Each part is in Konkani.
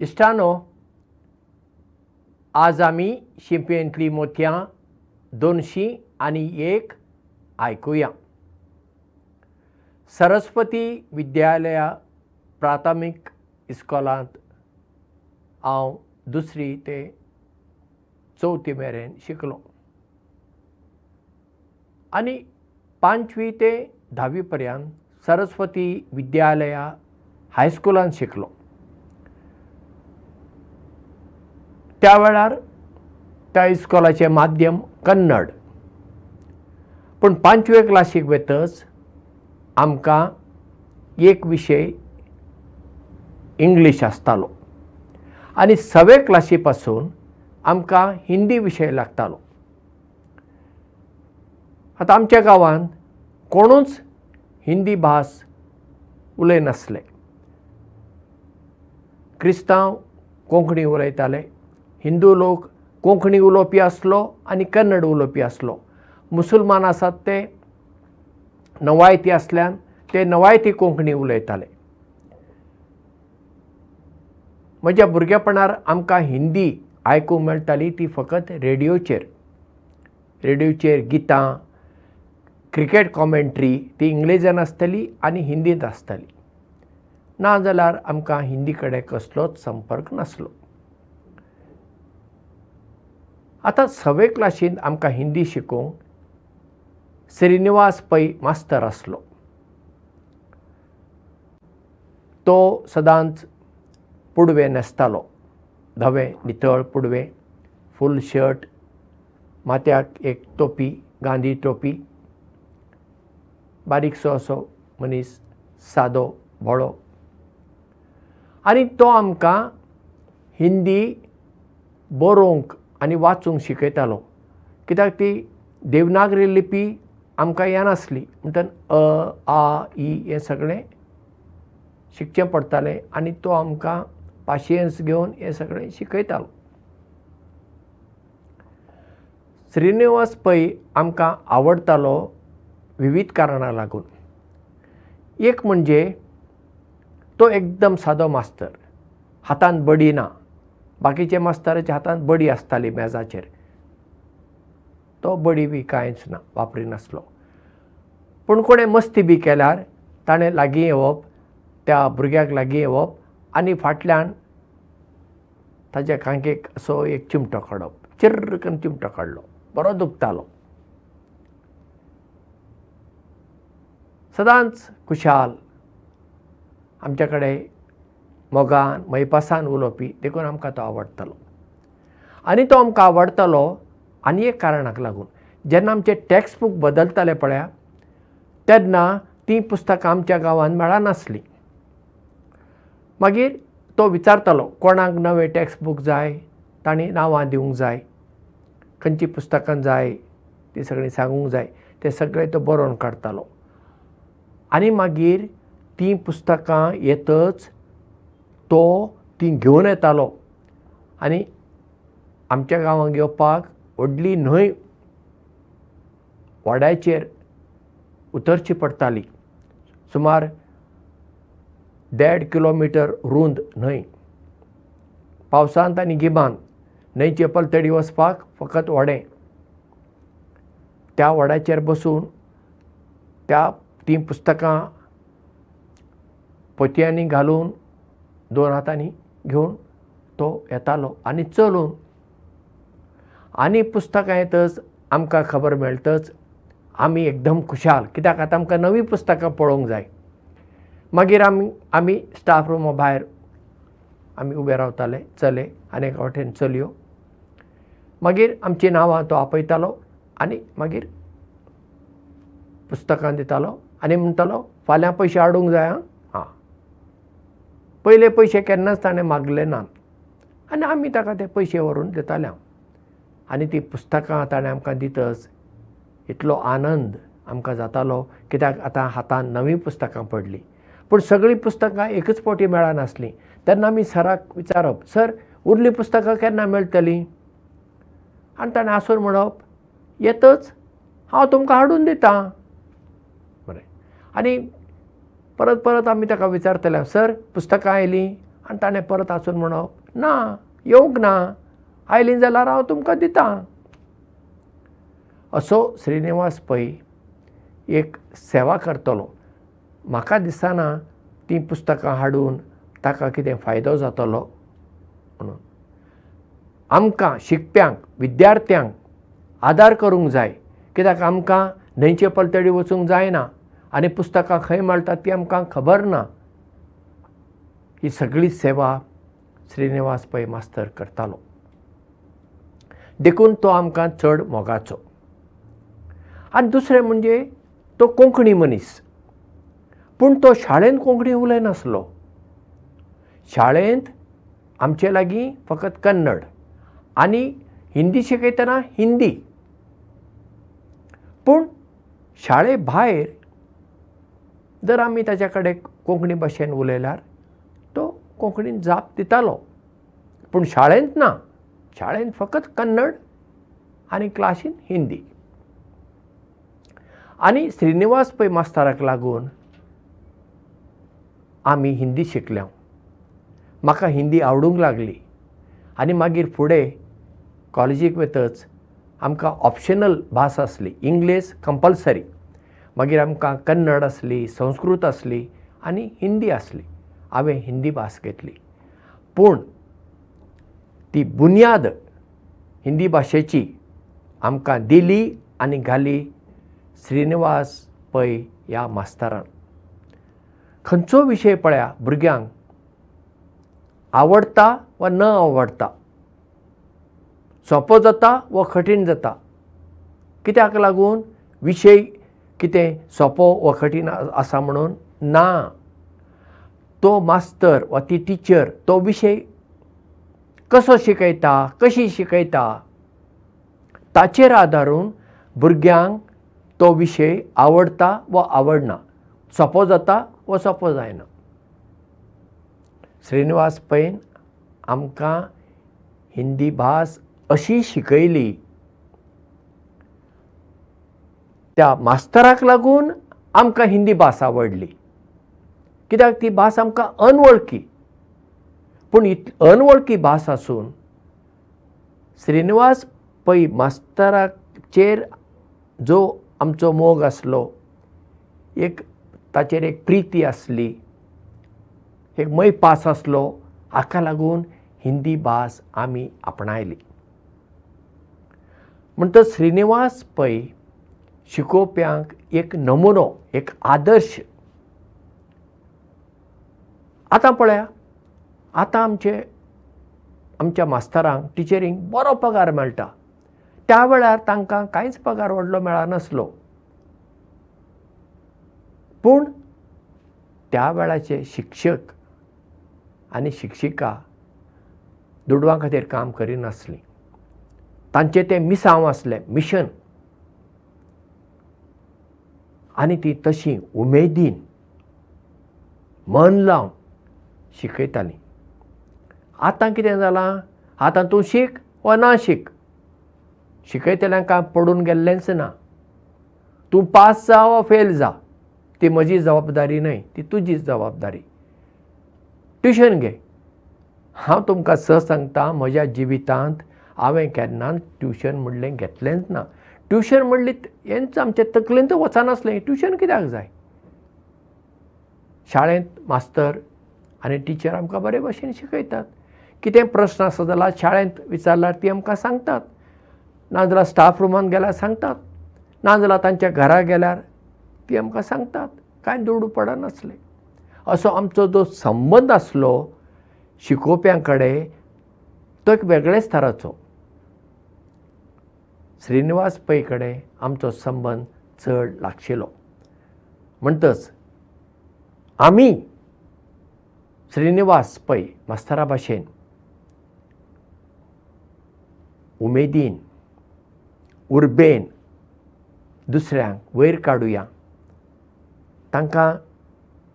इश्टानो आज आमी शिंपयेंतलीं मोतयां दोनशीं आनी एक आयकुया। सरस्वती विद्यालया प्राथमीक इस्कॉलांत हांव दुसरी ते चवथी मेरेन शिकलो। आनी पांचवी ते धावी पर्यंत सरस्वती विद्यालया हायस्कुलांत शिकलो त्या वेळार त्या इस्कॉलाचें माध्यम कन्नड. पूण पांचवे क्लासीक वेतच आमकां एक विशय इंग्लीश आसतालो. आनी सवे क्लासी पासून आमकां हिंदी विशय लागतालो. आतां आमच्या गांवांत कोणूच हिंदी भास उलयनासले क्रिस्तांव कोंकणी उलयताले हिंदू लोक कोंकणी उलोवपी आसलो आनी कन्नड उलोवपी आसलो. मुसलमान आसात ते नवायती आसल्यान ते नवायती कोंकणी उलयताले. म्हज्या भुरगेपणार आमकां हिंदी आयकूंक मेळटाली ती फकत रेडिओचेर रेडिओचेर गितां क्रिकेट कॉमेंट्री ती इंग्लिजान आसतली आनी हिंदींत आसतली. ना जाल्यार आमकां हिंदी कडेन कसलोच संपर्क नासलो आतां सवे क्लासींत आमकां हिंदी शिकोवंक श्रीनिवास पै मास्तर आसलो. तो सदांच पुडवे न्हेसतालो धवे नितळ पुडवे फूल शर्ट माथ्याक एक टोपी गांधी टोपी बारीकसो असो मनीस सादो भोळो. आनी तो आमकां हिंदी बरोवंक आनी वाचूंक शिकयतालो. कित्याक ती देवनागरी लिपी आमकां येनासली. म्हणटन अ आ इ हें सगळें शिकचें पडटालें आनी तो आमकां पाशियेंस घेवन हें सगळें शिकयतालो. श्रीनिवास पै आमकां आवडटालो विविध कारणां लागून. एक म्हणजे तो एकदम सादो मास्तर. हातांत बडी ना बाकीचे मास्तराच्या हातांत बडी आसताली मेजाचेर. तो बडी बी कांयच ना वापरिनासलो पूण कोणें मस्ती बी केल्यार ताणें लागीं येवप त्या भुरग्याक लागीं येवप आनी फाटल्यान ताच्या कांकेक असो एक चिमटो काडप. चिर्र करून चिमटो काडलो. बरो दुखतालो. सदांच खुशाल. आमच्या कडेन मोगान मैपासान उलोवपी देखून आमकां तो आवडटालो. आनी तो आमकां आवडटालो आनी एक कारणाक लागून. जेन्ना आमचे टॅक्स्ट बूक बदलताले पळया तेन्ना तीं पुस्तकां आमच्या गांवांत मेळनासलीं मागीर तो विचारतालो कोणाक नवें टॅक्स्ट बूक जाय तांणी नांवां दिवंक जाय खंयचीं पुस्तकां जाय तीं सगळीं सांगूंक जाय तें सगळें तो बरोवन काडटालो. आनी मागीर तीं पुस्तकां येतच तो तीं घेवन येतालो. आनी आमच्या गांवांत येवपाक व्हडली न्हंय वाड्याचेर उतरची पडटाली. सुमार देड किलोमिटर रुंद न्हंय. पावसांत आनी गिमांत न्हंयचे पलतडी वचपाक फकत व्हडें त्या व्हड्याचेर बसून त्या तीं पुस्तकां पोतयांनी घालून दोन हातांनी घेवन तो येतालो आनी चलून. आनी पुस्तकां येतच आमकां खबर मेळटच आमी एकदम खुशाल. कित्याक आतां आमकां नवीं पुस्तकां पळोवंक जाय. मागीर आमी आमी स्टाफ रुमा भायर आमी उबे रावताले चले आनी एका वाटेन चलयो. मागीर आमचीं नांवां तो आपयतालो आनी मागीर पुस्तकां दितालो आनी म्हणटालो फाल्यां पयशे हाडूंक जाय आं पयले पयशे केन्नाच ताणें मागले नात. आनी आमी ताका ते पयशे व्हरून दिताले आनी ती पुस्तकां ताणें आमकां दितच. इतलो आनंद आमकां जातालो कित्याक आतां हातांत नवीं पुस्तकां पडलीं. पूण सगळीं पुस्तकां एकच फावटी मेळनासलीं तेन्ना आमी सराक विचारप सर उरलीं पुस्तकां केन्ना मेळटलीं? आनी ताणें आसून म्हणप येतच. हांव तुमकां हाडून दितां. बरें. आनी परत परत आमी ताका विचारतले सर पुस्तकां आयलीं आनी ताणें परत आसून म्हणप ना येवंक ना आयलीं जाल्यार हांव तुमकां दितां. असो श्रीनिवास पै एक सेवा करतलो. म्हाका दिसना ती पुस्तकां हाडून ताका कितें फायदो जातलो म्हणून. आमकां शिकप्यांक विद्यार्थ्यांक आदार करूंक जाय. कित्याक आमकां न्हंयचे पलतडी वचूंक जायना आनी पुस्तकां खंय मेळटात ती आमकां खबर ना. ही सगळी सेवा श्रीनिवास पै मास्तर करतालो. देखून तो आमकां चड मोगाचो. आनी दुसरें म्हणजे तो कोंकणी मनीस. पूण तो शाळेंत कोंकणी उलयनासलो शाळेंत आमचे लागीं फकत कन्नड आनी हिंदी शिकयतना हिंदी. पूण शाळे भायर जर आमी ताच्या कडेन कोंकणी भाशेन उलयल्यार तो कोंकणीन जाप दितालो. पूण शाळेंत ना. शाळेंत फकत कन्नड आनी क्लासीन हिंदी. आनी श्रीनिवास पै मास्तराक लागून आमी हिंदी शिकल्या म्हाका हिंदी आवडूंक लागली. आनी मागीर फुडें कॉलेजीक वतच आमकां ऑप्शनल भास आसली. इंग्लीश कंपल्सरी मागीर आमकां कन्नड आसली संस्कृत आसली आनी हिंदी आसली हांवें हिंदी भास घेतली. पूण ती बुन्याद हिंदी भाशेची आमकां दिली आनी घाली श्रीनिवास पै ह्या मास्तरान. खंयचो विशय पळया भुरग्यांक आवडटा वा न आवडटा सोंपो जाता वा कठीण जाता? कित्याक लागून? विशय कितें सोंपो वा कठीण आसा म्हणून? ना. तो मास्तर वा ती टिचर तो विशय कसो शिकयता कशी शिकयता? ताचेर आदारून भुरग्यांक तो विशय आवडटा वा आवडना? सोंपो जाता वा सोंपो जायना? श्रीनिवास पैन आमकां हिंदी भास अशी शिकयली त्या मास्तराक लागून आमकां हिंदी भास आवडली. कित्याक ती भास आमकां अनवळखी. पूण इत अनवळखी भास आसून श्रीनिवास पै मास्तराचेर जो आमचो मोग आसलो एक ताचेर एक प्रिती आसली एक मैपास आसलो हाका लागून हिंदी भास आमी आपणायली. म्हणटच श्रीनिवास पै शिकोवप्यांक एक नमुनो एक आदर्श. आतां पळया आतां आमचे आमच्या मास्तरांक टिचरींक बरो पगार मेळटा. त्या वेळार तांकां कांयच पगार व्हडलो मेळनासलो पूण त्या वेळाचे शिक्षक आनी शिक्षिका दुडवां खातीर काम करिनासलीं. तांचें तें मिसांव आसलें मिशन आनी ती तशी उमेदीन मन लावन शिकयतालीं. आतां कितें जालां? आतां तूं शीक वा ना शीक? शिकयतल्यांक कांय पडून गेल्लेंच ना. तूं पास जा वा फेल जा ती म्हजी जबाबदारी न्हय ती तुजी जबाबदारी. ट्युशन घे. हांव तुमकां स सांगता म्हज्या जिवितांत हांवें केन्नाच ट्युशन म्हणलें घेतलेंच ना ट्युशन म्हणली हेंच आमचे तकलेंत वचनासलें ट्युशन कित्याक जाय? शाळेंत मास्तर आनी टिचर आमकां बरे भशेन शिकयतात. कितें प्रस्न आसा जाल्यार शाळेंत विचारल्यार ती आमकां सांगतात. नाजाल्यार स्टाफ रुमान गेल्यार सांगतात. नाजाल्यार तांच्या घरा गेल्यार ती आमकां सांगतात. कांय दुडू पडनासलें असो आमचो जो संबंद आसलो शिकोवप्यां कडेन तो एक वेगळेच तराचो श्रीनिवास पै कडेन आमचो संबंद चड लागशिल्लो म्हणटच आमी श्रीनिवास पै मास्तरा भाशेन उमेदीन उर्बेन दुसऱ्यांक वयर काडुया। तांकां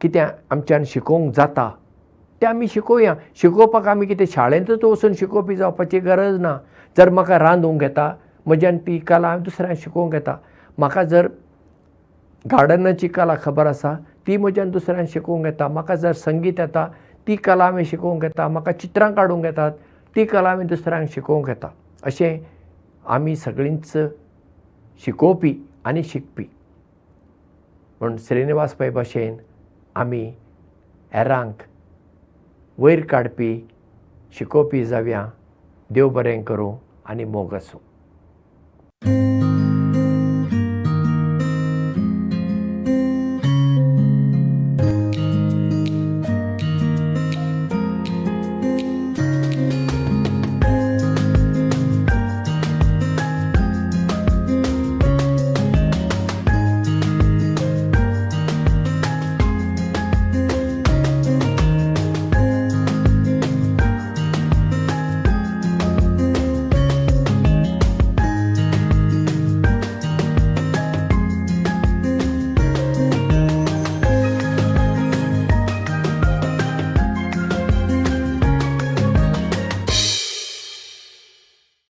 कितें आमच्यान शिकोवंक जाता तें आमी शिकोवया। शिकोवपाक आमी कितें शाळेंतच वचून शिकोवपी जावपाची गरज ना। जर म्हाका रांदूंक येता म्हज्यान ती कला हांव दुसऱ्यांक शिकोवंक येता. म्हाका जर गार्डनाची कला खबर आसा ती म्हज्यान दुसऱ्यांक शिकोवंक येता. म्हाका जर संगीत येता ती कला आमी शिकोवंक येता. म्हाका चित्रां काडूंक येतात ती कला आमी दुसऱ्यांक शिकोवंक येता. अशें आमी सगळींच शिकोवपी आनी शिकपी. म्हूण श्रीनिवास पै भाशेन आमी हेरांक वयर काडपी शिकोवपी जावया देव बरें करूं आनी मोग आसूं